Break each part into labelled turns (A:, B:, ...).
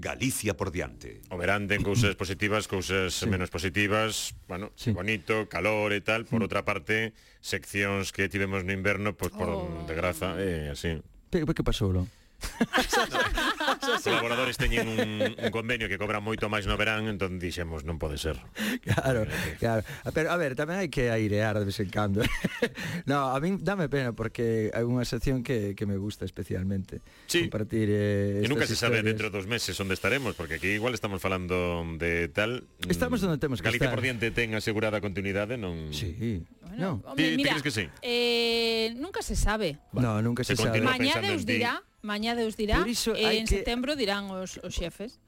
A: Galicia por diante.
B: O verán ten cousas positivas, cousas
C: sí.
B: menos positivas, bueno,
C: sí.
B: bonito, calor e tal, por mm. outra parte, seccións que tivemos no inverno, pois pues, por
D: oh.
B: desgraza, eh, así.
C: Pero que pasou, non?
B: Os colaboradores teñen un, un convenio que cobran moito máis no verán, entón dixemos non pode ser.
C: Claro, eh, eh. claro. Ah, pero a ver, tamén hai que airear de vez en cando. no, a min dame pena porque hai unha sección que, que me gusta especialmente
B: sí.
C: compartir eh,
B: E nunca se
C: historias.
B: sabe dentro dos meses onde estaremos, porque aquí igual estamos falando de tal.
C: Estamos mm, onde temos que
B: Galicia
C: estar.
B: por diante ten asegurada continuidade, non?
C: Sí, No.
D: Hombre,
B: oh,
D: mira, ¿Te
B: crees que sí?
D: Eh, nunca se sabe. Vale.
C: No, nunca se,
B: se
C: sabe.
D: Mañá Deus dirá, mañá Deus dirá,
C: eh,
D: en
C: que...
D: setembro dirán os, os xefes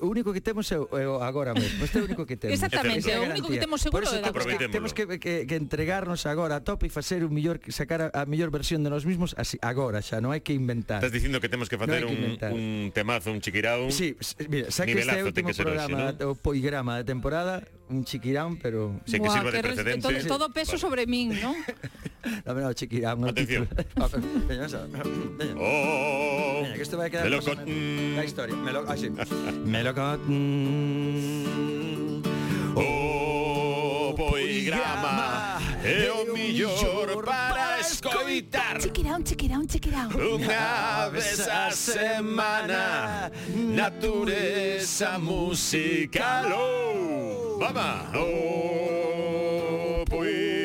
C: o único que temos é, é agora mesmo. Este é o único que temos.
D: Exactamente,
C: é
D: o único que temos seguro é da
C: que temos que, que, que entregarnos agora a tope e facer o millor sacar a, a mellor versión de nós mismos así agora xa, non hai que inventar.
B: Estás dicindo que temos que facer
C: no que inventar.
B: un, un temazo, un chiquirao.
C: Sí, mira, xa que este é o último
B: programa, hoxe, ¿no?
C: o poigrama de temporada, un chiquirán, pero...
B: Sei que
D: Buah,
B: sirva de precedente.
D: Todo, todo peso sobre min, non?
C: No, no, chiquirá.
B: Atención.
C: Ah, veña, veña.
B: Oh,
C: veña, que isto vai quedar melocot... La historia. Melo... Ah, sí. melocot...
B: O poigrama é o millor para escoitar
D: Check it out, check it out, check it out.
B: Unha vez a semana Natureza musical Oh, vamos! Oh, poigrama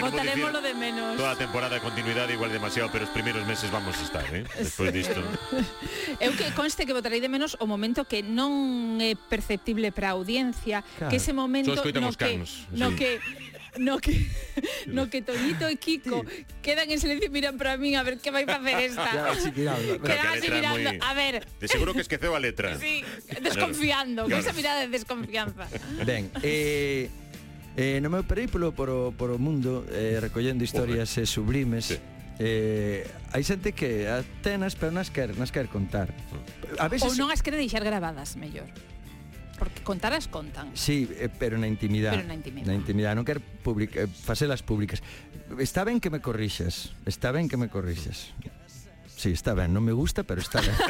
D: Votarémoslo
B: dicir
D: de menos.
B: Toda temporada de continuidade igual demasiado, pero os primeiros meses vamos a estar, eh? Despois disto.
D: Eu que conste que votarei de menos o momento que non é perceptible para a audiencia,
C: Claro.
D: que ese momento no que, no
B: sí.
D: que no que no que Toñito e Kiko sí. quedan en silencio e miran para min a ver que vai facer esta.
C: Ya,
B: así mirando,
D: quedan así mirando,
B: muy...
D: a ver.
B: De seguro que esqueceu a letra.
D: Sí, desconfiando,
B: claro.
D: con esa mirada de desconfianza.
C: Ben, eh Eh, no meu periplo por o, por o mundo eh, recollendo historias eh, sublimes
B: sí.
C: eh, hai xente que as tenas pero nas quer, nas quer contar mm.
D: a
C: veces...
D: ou non as quere deixar grabadas mellor porque contar as contan.
C: Sí, eh, pero na intimidade.
D: Pero na intimidade.
C: Na intimidade, non quer publica, eh, facelas públicas. Está ben que me corrixas, está ben que me corrixas. Sí, está ben, non me gusta, pero está ben.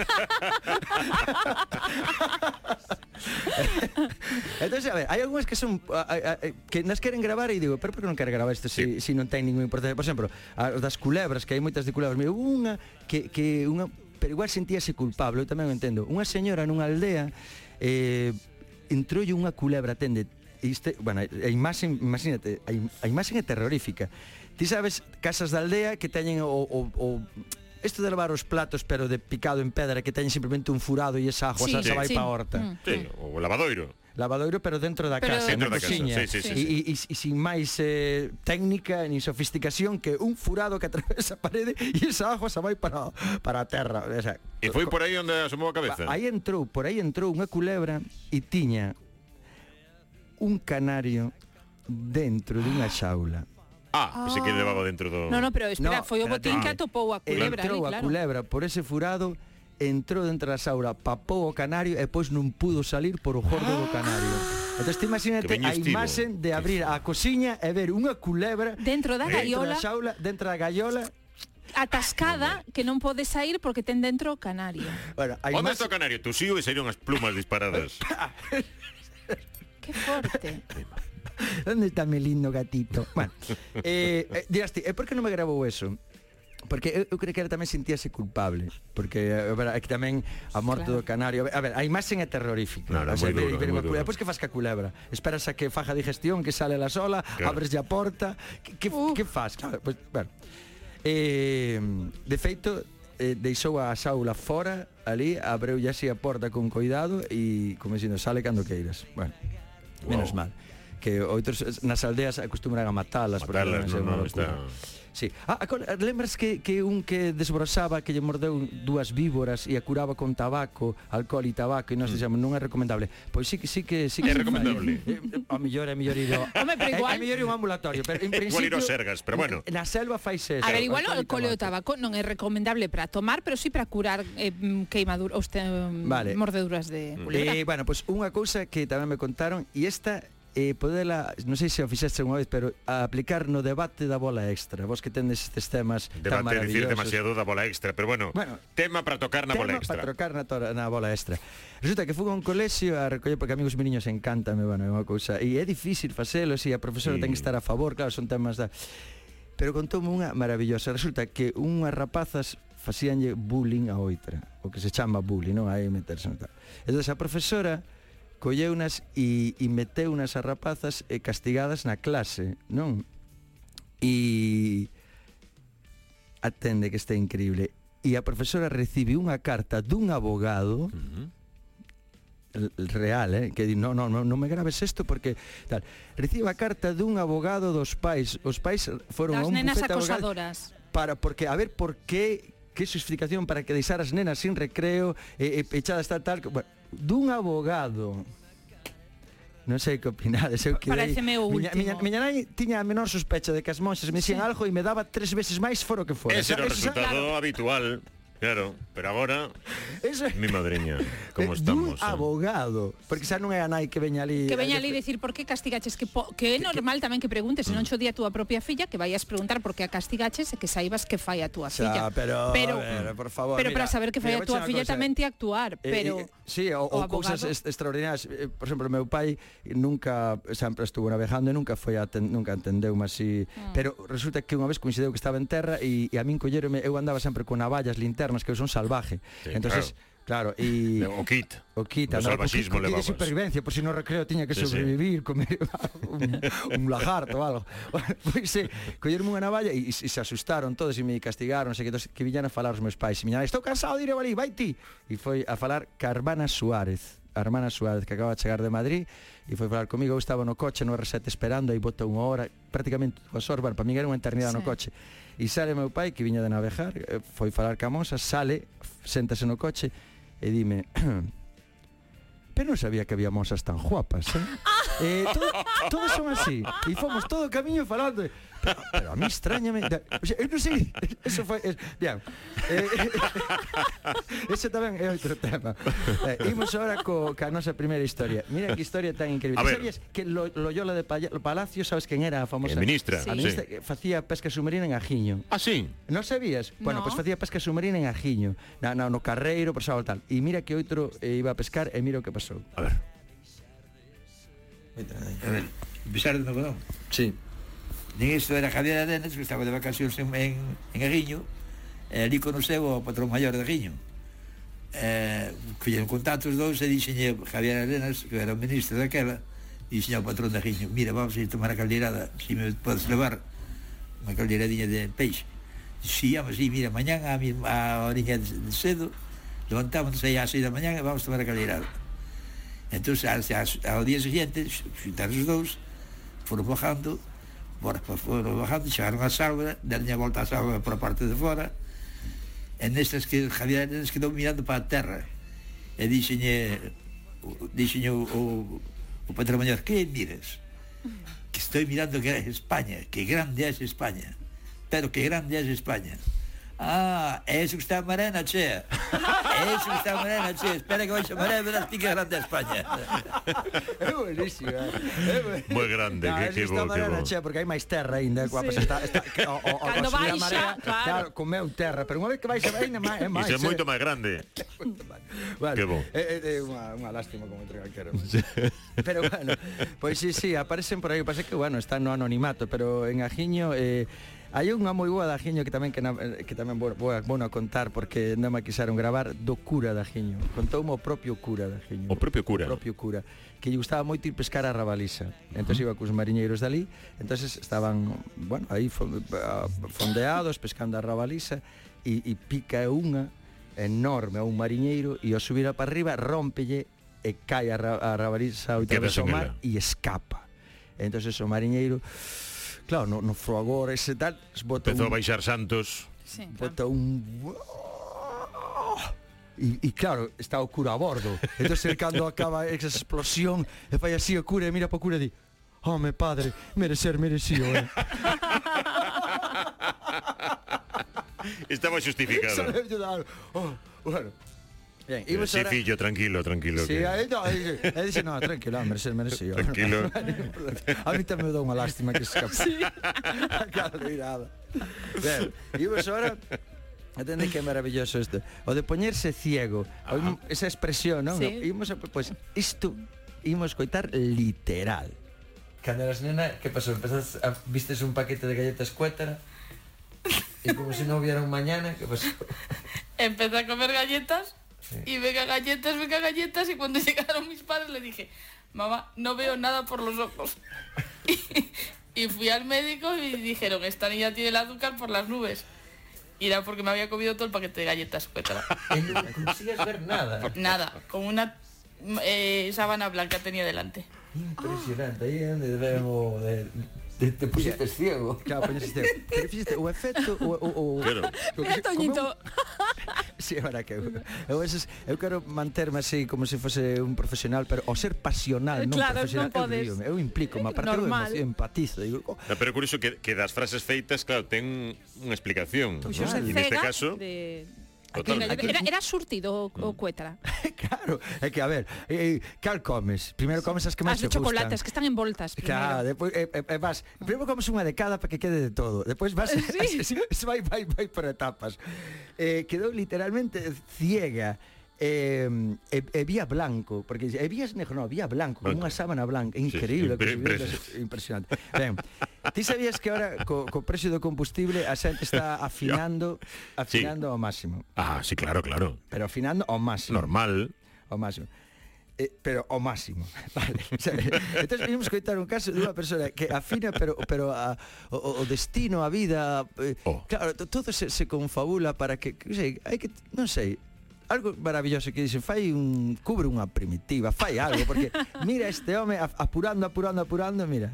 C: Entonces, a ver, hai algunhas que son a, a, que nas queren gravar e digo, pero por que non quere gravar isto se si, sí. si non ten ningún importancia? Por exemplo, as das culebras, que hai moitas de culebras, mira, unha que, que unha pero igual sentíase culpable, eu tamén o entendo. Unha señora nunha aldea eh, entroulle unha culebra, tende, iste, bueno, a imaxe, imagínate, a, im, a imaxe é terrorífica. Ti sabes casas da aldea que teñen o, o, o Isto de lavar os platos pero de picado en pedra que teñen simplemente un furado e esa agua
D: sí,
C: xa, xa vai
D: sí.
C: pa horta.
D: Mm.
B: Sí, o lavadoiro
C: lavadoiro pero dentro da
D: pero,
C: casa,
B: dentro
C: na
B: da
C: cociña. Casa.
B: Sí, sí, sí,
C: e. E, e, sin máis eh, técnica ni sofisticación que un furado que atravesa a parede e esa agua se vai para para a terra, o sea,
B: E foi por aí onde asomou a cabeza.
C: Aí entrou, por aí entrou unha culebra e tiña un canario dentro dunha xaula.
B: Ah, pensei que levaba dentro do...
D: No, no, pero espera,
C: no,
D: foi o botín que atopou a culebra.
C: Entrou
D: ali, claro.
C: a culebra por ese furado entrou dentro da saura, papou o canario e pois non pudo salir por o jordo do canario. Entón, te imagínate a imaxen de abrir a cociña e ver unha culebra
D: dentro da gaiola, dentro
C: da xaula, dentro da gaiola
D: atascada que non pode sair porque ten dentro o canario.
C: Bueno, hai
B: Onde está o canario? Tu sío e saíron as plumas disparadas.
D: que forte.
C: Onde está mi lindo gatito? Bueno, eh, eh, dirás ti, eh, por que non me grabou eso? porque eu, eu creo que ela tamén sentíase culpable porque a ver, aquí tamén a morte
D: claro.
C: do canario a ver, a imaxen é terrorífica
B: no, no,
C: o sea,
B: duro,
C: ver, ver, depois que faz ca culebra esperas a que faja digestión que sale a sola
B: claro.
C: abres a porta que, que,
D: uh.
C: que faz claro, pues, bueno. eh, de feito eh, deixou a saula fora ali, abreu así a porta con cuidado e como dicindo, sale cando queiras. Bueno,
B: wow.
C: menos mal que outros nas aldeas acostumbran a matalas,
B: matalas
C: porque
B: non, non, está...
C: Sí. Ah, lembras que, que un que desbrosaba que lle mordeu dúas víboras e a curaba con tabaco, alcohol e tabaco e nós mm. dixemos non é recomendable. Pois sí que sí que sí que
B: é recomendable.
C: Eh, eh, a mellor é mellor ir ao...
D: Home, pero eh, igual...
C: É, mellor ir un ambulatorio, pero en principio...
B: Igual ir sergas, pero bueno.
C: Na selva faise eso.
D: A ver, igual o
C: alcohol
D: e o tabaco non é recomendable para tomar, pero sí para curar eh, queimaduras, os te, mm,
C: vale.
D: mordeduras de... Mm.
C: Eh, bueno, pois pues, unha cousa que tamén me contaron e esta e podela, non sei se o fixeste unha vez, pero a aplicar no debate da bola extra. Vos que tendes estes temas
B: debate, tan
C: maravillosos.
B: Debate, demasiado da bola extra, pero bueno,
C: bueno
B: tema para tocar na bola extra.
C: Tema para tocar na, na bola extra. Resulta que fui a un colexio a recoller, porque a mí os meniños encantame, bueno, é unha cousa, e é difícil facelo, se si a profesora
B: sí.
C: ten que estar a favor, claro, son temas da... Pero contoume unha maravillosa. Resulta que unhas rapazas facíanlle bullying a outra, o que se chama bullying, non? Aí meterse no tal. Entón, a profesora colleunas e, e meteunas a rapazas e eh, castigadas na clase, non? E atende que este increíble. E a profesora recibe unha carta dun abogado uh -huh. real, eh, que di, no, no, no, non me graves isto porque tal. Recibe a carta dun abogado dos pais. Os pais foron
D: das a
C: un
D: nenas acosadoras.
C: Para, porque, a ver, por que que xustificación para que deixar as nenas sin recreo e, e echadas tal, tal, bueno, dun abogado Non sei que opinades, eu quedei...
D: Pareceme o
C: último. Miña,
D: miña,
C: miña nai tiña a menor sospecha de que as monxas me dicían
D: sí.
C: algo e me daba tres veces máis foro que fora.
B: Ese era o resultado claro. habitual. Claro, pero agora
C: Eso...
B: mi madriña, como
C: eh,
B: estamos.
C: Dun eh. abogado, porque xa non é a nai que veña ali.
D: Que veña eh, ali decir por que castigaches que po... que é normal tamén que preguntes, se non cho día a túa propia filla que vayas preguntar por que a castigaches e que saibas que fai a túa filla.
C: Pero,
D: pero,
C: ver, por favor,
D: Pero
C: mira, para
D: saber que fai
C: mira,
D: a túa filla
C: cosa,
D: tamén te actuar, pero
C: eh, eh, Sí, o,
D: o,
C: o cousas extraordinarias, por exemplo, meu pai nunca sempre estuvo navegando e nunca foi a ten, nunca entendeu mas así,
D: mm.
C: pero resulta que unha vez coincideu que estaba en terra e, e a min collerome, eu andaba sempre con navallas, linternas modernas que son salvaje.
B: Sí,
C: entonces, claro. claro. y...
B: O kit.
C: O kit, o
B: salvajismo
C: kit, kit de supervivencia, por si no recreo tiña que
B: sí,
C: sobrevivir, sí. comer un, un lagarto ou algo. Bueno, pois pues, collerme unha navalla e, e, se asustaron todos e me castigaron, sei que, entonces, que viñan a falar os meus pais. E miña, estou cansado de ir a Balí, vai ti. E foi a falar Carvana Suárez a hermana Suárez que acaba de chegar de Madrid e foi falar comigo, eu estaba no coche no R7 esperando, aí botou unha hora, prácticamente dúas horas, bueno, para mí era unha eternidade
D: sí.
C: no coche E sale meu pai, que viña de navegar, eh, foi falar ca moza, sale, séntase no coche e dime... Pero non sabía que había mozas tan guapas, eh? Eh, todo, todos son así. E fomos todo o camiño falando. Pero, pero a mí extrañame... Da, o sea, eu non sei... Eso foi... Es, bien. Eh, ese tamén é outro tema. Eh, imos agora co, ca nosa primeira historia. Mira que historia tan increíble.
B: A ver.
C: Sabías que lo, Loyola de Palacio, sabes quen era a famosa?
B: Eh, ministra. Sí.
C: A ministra sí. que facía pesca submarina en Ajiño.
B: Ah, sí?
C: Non sabías?
D: No.
C: Bueno, pois pues facía pesca submarina en Ajiño. Na, na, no Carreiro, por tal. E mira que outro eh, iba a pescar e mira o que pasou.
B: A ver.
A: A ver, pisaron no Codón?
C: Sí.
A: Nin isto era Javier Arenas, que estaba de vacacións en, en, en Aguiño, eh, e ali conoceu o patrón maior de Aguiño. Eh, collen contactos dous e dixenlle Javier Arenas, que era o ministro daquela, dixenlle ao patrón de Aguiño, mira, vamos a ir tomar a caldeirada, se si me podes levar unha caldeiradinha de peixe. Si, vamos, si, mira, mañán a, a oriña de cedo, levantámonos aí ás seis da mañán e vamos tomar a caldeirada Entón, ao día seguinte, xuntaron os dous, foron bajando, foron bajando, chegaron a salva, deron a volta a salva por a parte de fora, e nestas que Javier Arenas quedou mirando para a terra, e dixenlle, dixenlle o, o, o patrón maior, que miras? Que estou mirando que é España, que grande é España, pero que grande é España. Ah, eso que está Α, έσουξτα μαρένα, que está μαρένα, che. Espera que vais a Marena, verás ti que grande España.
C: É buenísimo.
B: Moi grande, que que bo, que bo.
C: Che, porque hai máis terra aínda, coa sí. está, está o, o, o
D: Cando vai
C: xa,
D: claro.
C: claro, comeu terra, pero unha vez que vais a aínda máis, é máis.
B: Iso é moito máis grande.
C: Bueno,
B: que bo.
C: É, é unha, unha lástima como entre calquero. pero bueno, pois pues, sí, sí, aparecen por aí, pasa que bueno, están no anonimato, pero en Ajiño eh Hai unha moi boa da Giño que tamén que, na, eh, que tamén vou, vou, vou a contar porque non me quiseron gravar do cura da Giño. Contoume o propio cura da Giño.
B: O propio cura.
C: O propio cura, que lle gustaba moito ir pescar a Rabaliza. Entón uh -huh. iba cos mariñeiros dali, entonces estaban, bueno, aí fondeados pescando a Rabaliza e, e pica unha enorme a un mariñeiro e ao subir para arriba rompelle e cae a, ra a Rabaliza oito ao mar e escapa. Entonces o mariñeiro Claro, no, no fragor ese tal bota
B: Empezou
C: un, a
B: baixar Santos
D: sí,
C: Bota claro. un E, e claro, está o cura a bordo Entón, cando acaba esa explosión E fai así o cura e mira para o cura e di Home, padre, merecer merecío eh?
B: Estaba
C: justificado. oh, bueno, Bien,
B: sí,
C: ahora...
B: Fillo, tranquilo, tranquilo.
C: Sí,
B: que...
C: él, no, él, él, dice, no, tranquilo, hombre, se merece yo.
B: Tranquilo.
C: a mí también me da una lástima que se escape. Sí. Bien, y pues ahora... ¿Entendéis qué maravilloso esto? O de ponerse ciego, esa expresión, ¿no?
D: Sí.
C: ¿No? pues esto íbamos a coitar literal. Cuando eras nena, ¿qué pasó? ¿Empezás a, vistes un paquete de galletas cuétara? Y como si no hubiera un mañana, ¿qué pasó?
E: Empecé a comer galletas
C: Sí.
E: y venga galletas, venga galletas y cuando llegaron mis padres le dije, mamá, no veo nada por los ojos. y, y fui al médico y dijeron, esta niña tiene el azúcar por las nubes. Y era porque me había comido todo el paquete de galletas. cuétala.
C: Non consigues ver nada.
E: Nada, con una eh, sábana blanca tenía delante.
C: Impresionante, aí é onde debemos de, Te, te pusiste ciego. Claro, poñese ciego. Pero fíxate, o efecto o, o, o
B: claro.
D: Toñito.
C: Sí, ahora que eu, eu, eses, eu quero manterme así como se fose un profesional, pero o ser pasional, non
D: claro,
C: profesional,
D: non podes.
C: eu, eu implico, ma parte eu empatizo, digo, oh.
B: no, pero curioso que, que das frases feitas, claro, ten unha explicación,
D: pois
B: ¿no? en
D: este
B: caso
D: de,
B: Totalmente.
D: Era, era surtido o, o cuetra.
C: claro, é que a ver, eh, eh cal comes? Primeiro comes as que máis
D: as
C: te gustan.
D: chocolates que están envoltas primeiro.
C: Claro, depois eh, eh, eh, vas, ah. primeiro comes unha de cada para que quede de todo. Depois vas
D: ¿Sí?
C: se vai vai vai por etapas. Eh, quedou literalmente ciega eh, e, e vía blanco, porque e vías negro, no, vía blanco,
B: blanco.
C: unha sábana blanca, increíble, sí, sí, impresionante. ben, ti sabías que ahora co, co precio do combustible a xente está afinando, afinando sí. ao máximo.
B: Ah, sí, claro, claro.
C: Pero afinando ao máximo.
B: Normal.
C: Ao máximo. Eh, pero ao máximo, vale. O sea, vimos coitar un caso dunha persoa que afina, pero, pero a, o, o destino, a vida... Eh,
B: oh.
C: Claro, todo se, se confabula para que, que sei, hai que, non sei, algo maravilloso que dice, fai un cubre unha primitiva, fai algo porque mira este home apurando, apurando, apurando, mira.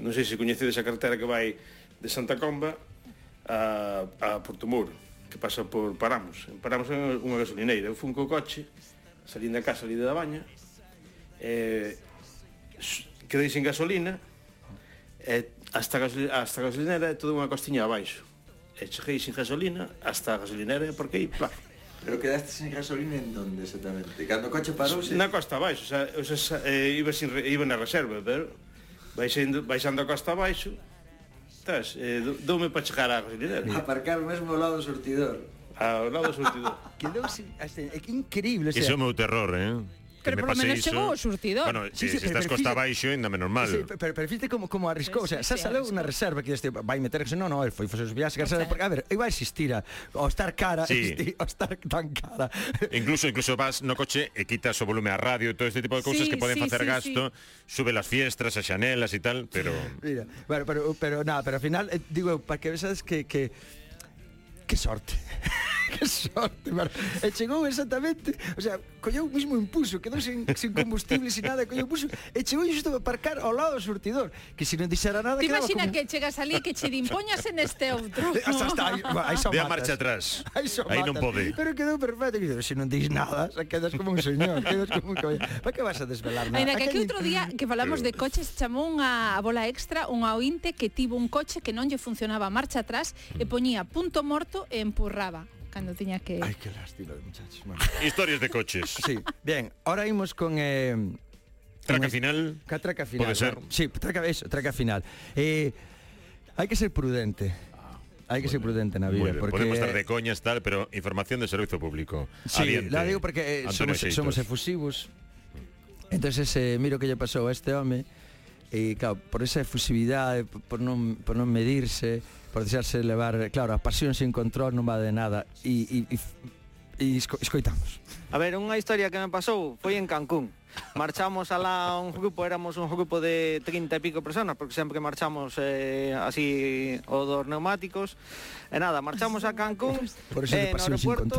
F: Non sei se coñecedes a carretera que vai de Santa Comba a, a Portomuro, que pasa por Paramos. En Paramos é unha gasolineira. Eu fun co coche, salín da casa, salín da baña, eh, quedei sin gasolina, eh, hasta, gasolina, hasta a gasolinera é toda unha costiña abaixo. E cheguei sin gasolina hasta a gasolinera e aí, pla,
C: Pero quedaste sin gasolina en donde exactamente? Cando o coche parouse?
F: Na costa abaixo, xa, o xa, eh, iba, sin, iba na reserva, pero baixando, baixando a costa abaixo, estás, eh, doume para chegar á gasolinera.
C: Aparcar mesmo ao lado do sortidor.
F: Ao lado do sortidor.
C: Quedou sin, é increíble, o sea,
B: Iso é o meu terror, eh?
D: pero por lo menos
B: iso,
D: chegou o surtidor.
B: Bueno,
C: sí, eh,
B: sí,
C: sí,
B: se estás costa baixo, ainda menos mal.
C: Sí, pero, pero fíjate como, como arriscou, o sea, xa saleu unha reserva que este, vai meterse, non, non, el foi facer os viaxes, que porque, a ver, iba a existir a, ao estar cara,
B: sí.
C: existir, ao estar tan cara.
B: Incluso, incluso vas no coche eh, e quitas o volume a radio, e todo este tipo de cousas
D: sí,
B: que poden
D: sí,
B: facer
D: sí,
B: gasto, sí. sube las fiestras, as xanelas e tal, pero...
C: Mira, bueno, pero, pero, nada, pero al final, eh, digo, para que vexades que, que, que sorte. que sorte, Mar. E chegou exactamente, o sea, colleu o mismo impulso, quedou sin, sin combustible, sin nada, colleu o impulso, e chegou justo a aparcar ao lado do surtidor, que se non dixera nada... Ti
D: imagina
C: como...
D: que chegas ali que che din, en neste outro.
C: Hasta, hasta, aí, aí só
B: De a marcha atrás.
C: Aí, só
B: aí non pode.
C: Pero quedou perfecto, que se non dis nada, xa quedas como un señor, quedas como un cabello. Para que vas a desvelar nada?
D: Ainda que aquí outro día que falamos de coches, chamou unha bola extra unha ointe que tivo un coche que non lle funcionaba a marcha atrás e poñía punto morto e empurraba. Cando tiña que
C: Ai, que lástima de muchachos. Bueno.
B: Historias de coches.
C: Sí, bien, ahora imos con... Eh,
B: Traca final.
C: Ca traca final.
B: Pode ser.
C: Sí, traca, eso, traca final. Eh, hai que ser prudente. Hai que ser prudente na
B: Muy
C: vida. porque...
B: Podemos estar de coñas tal, pero información de servicio público.
C: Sí,
B: Adiante,
C: la digo porque eh, somos, somos efusivos. Entonces eh, miro que lle pasou a este home e claro, por esa efusividade, por non, por non medirse, por deixarse levar, claro, a pasión sin control non va de nada e, e, e, e esco, escoitamos.
G: A ver, unha historia que me pasou foi en Cancún. Marchamos alá un grupo, éramos un grupo de 30 e pico personas, porque sempre marchamos eh, así o dos neumáticos. E nada, marchamos a Cancún,
C: Por eso de
G: eh, no aeropuerto,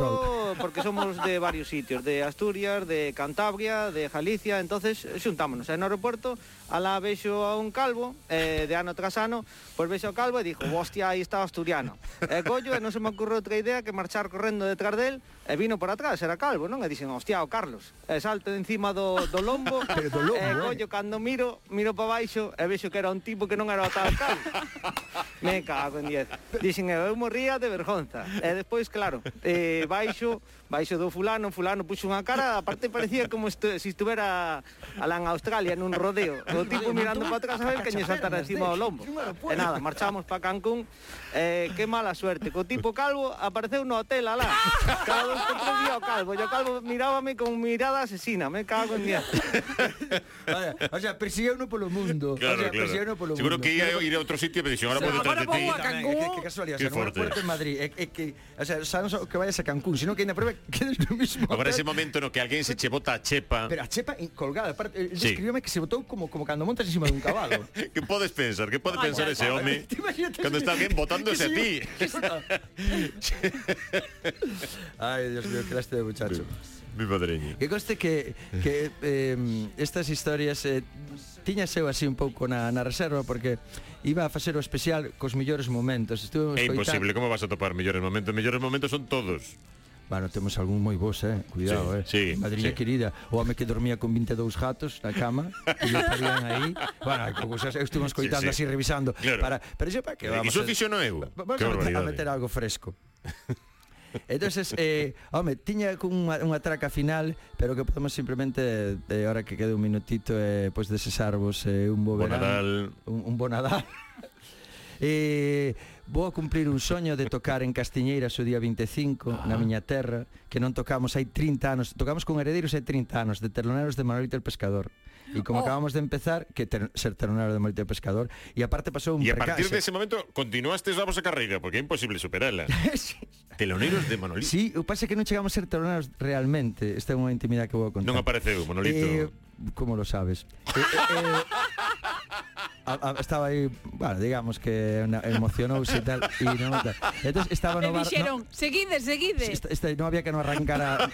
G: porque somos de varios sitios, de Asturias, de Cantabria, de Galicia, entonces xuntámonos. E no aeropuerto, alá vexo a un calvo, eh, de ano tras ano, pois vexo ao calvo e dixo, hostia, aí está asturiano. E non se me ocurre outra idea que marchar correndo detrás del, e vino por atrás, era calvo, non? E dixen, hostia, o Carlos. E salto encima do, do lombo.
C: Pero do lombo,
G: eh,
C: eh.
G: collo, cando miro, miro para baixo e vexo que era un tipo que non era o tal calvo. Me cago en 10. Dixen, eu morría de vergonza. E despois, claro, eh, baixo, baixo do fulano, fulano puxo unha cara, aparte parecía como estu se si estuvera alá en Australia nun rodeo. O tipo mirando para atrás a ver que lle saltara encima do lombo. E nada, marchamos para Cancún. Eh, que mala suerte. Co tipo calvo apareceu no hotel alá. Cada vez que tres o calvo. E o calvo mirábame con mirada asesina. Me cago en 10.
C: o sea, persigue uno
B: por
C: el mundo.
B: Seguro que iba a ir a otro sitio y me ahora voy detrás de ti.
C: Qué, casualidad,
B: qué
C: o sea,
B: no
C: fuerte. en Madrid. Es, que, o sea, que vayas a Cancún, sino que en la prueba que es lo mismo.
B: Ahora ese momento no que alguien se chebota a Chepa.
C: Pero a Chepa colgada. Aparte, que se botó como, como cuando montas encima de un
B: caballo. ¿Qué puedes pensar? ¿Qué
D: puede
B: pensar ese
C: hombre
B: cuando está bien botándose a ti?
C: Ay, Dios mío, qué lastre de muchacho.
B: mi madreña.
C: Que coste que, que eh, estas historias eh, tiña seu así un pouco na, na reserva porque iba a facer o especial cos millores momentos. Estuve
B: é imposible, como vas a topar millores momentos? Millores momentos son todos.
C: Bueno, temos algún moi vos, eh? Cuidado,
B: sí,
C: eh?
B: Sí,
C: Madriña
B: sí.
C: querida, o home que dormía con 22 gatos na cama, que le parían aí. Bueno, cousas, eu estuve escoitando
B: sí, sí.
C: así, revisando.
B: Claro.
C: Para, pero xa para que vamos...
B: Iso fixo no eu.
C: Vamos a meter, a meter algo fresco. Entonces, eh, home, tiña unha, unha traca final, pero que podemos simplemente, eh, ahora que quede un minutito, eh, pois desesarvos eh, un bo verán,
B: Nadal.
C: un, un bo Nadal. eh, vou a cumplir un soño de tocar en Castiñeiras o día 25 na miña terra que non tocamos hai 30 anos tocamos con Herederos hai 30 anos de teloneros de Manolito el Pescador e como
D: Oh.
C: acabamos de empezar que ter, ser telonero de Manolito el Pescador e aparte pasou un
B: E a partir
C: percance.
B: dese momento continuaste a vosa carreira porque é imposible superala. Teloneros de Manolito.
C: Sí, o pasa que non chegamos a ser teloneros realmente. Esta é unha intimidade que vou contar.
B: Non apareceu, Manolito.
C: Eh, como lo sabes? Eh, eh, eh, a, a, estaba aí, bueno, digamos que emocionouse e tal, e non tal. Entonces estaba no Me bar,
D: dixeron, no, seguide, seguide.
C: Este, este, non había que non arrancara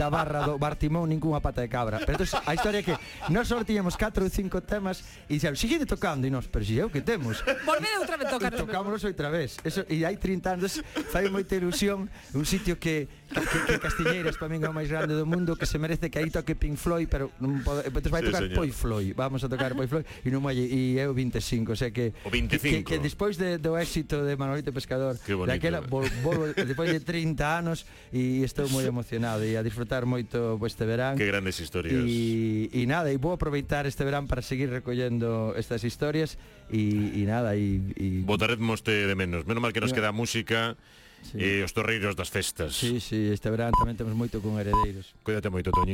C: da barra do bar timón ninguna pata de cabra. Pero entonces, a historia é que nós só tiñamos 4 ou 5 temas e dixeron, seguide tocando, e nós, pero si é o que temos.
D: Volvede outra vez tocar.
C: Tocámonos outra vez. Eso, e hai 30 anos fai moita ilusión un sitio que que, que Castiñeiras para min é o máis grande do mundo que se merece que aí toque Pink Floyd pero non pode, pois vai
B: sí,
C: tocar
B: señor.
C: Poi Floyd vamos a tocar Poi Floyd e non vai e, é o 25, o sea que
B: o 25.
C: que, que despois de, do éxito de Manolito Pescador, daquela vol, despois de 30 anos e estou moi emocionado e a disfrutar moito este verán.
B: Que grandes historias.
C: E, e nada, e vou aproveitar este verán para seguir recollendo estas historias e, e nada, e, e...
B: Botaremos de menos, menos mal que nos no. queda música
C: sí.
B: e os torreiros das festas.
C: Sí, sí, este verán tamén temos moito con heredeiros.
B: Cuídate moito, Toñito.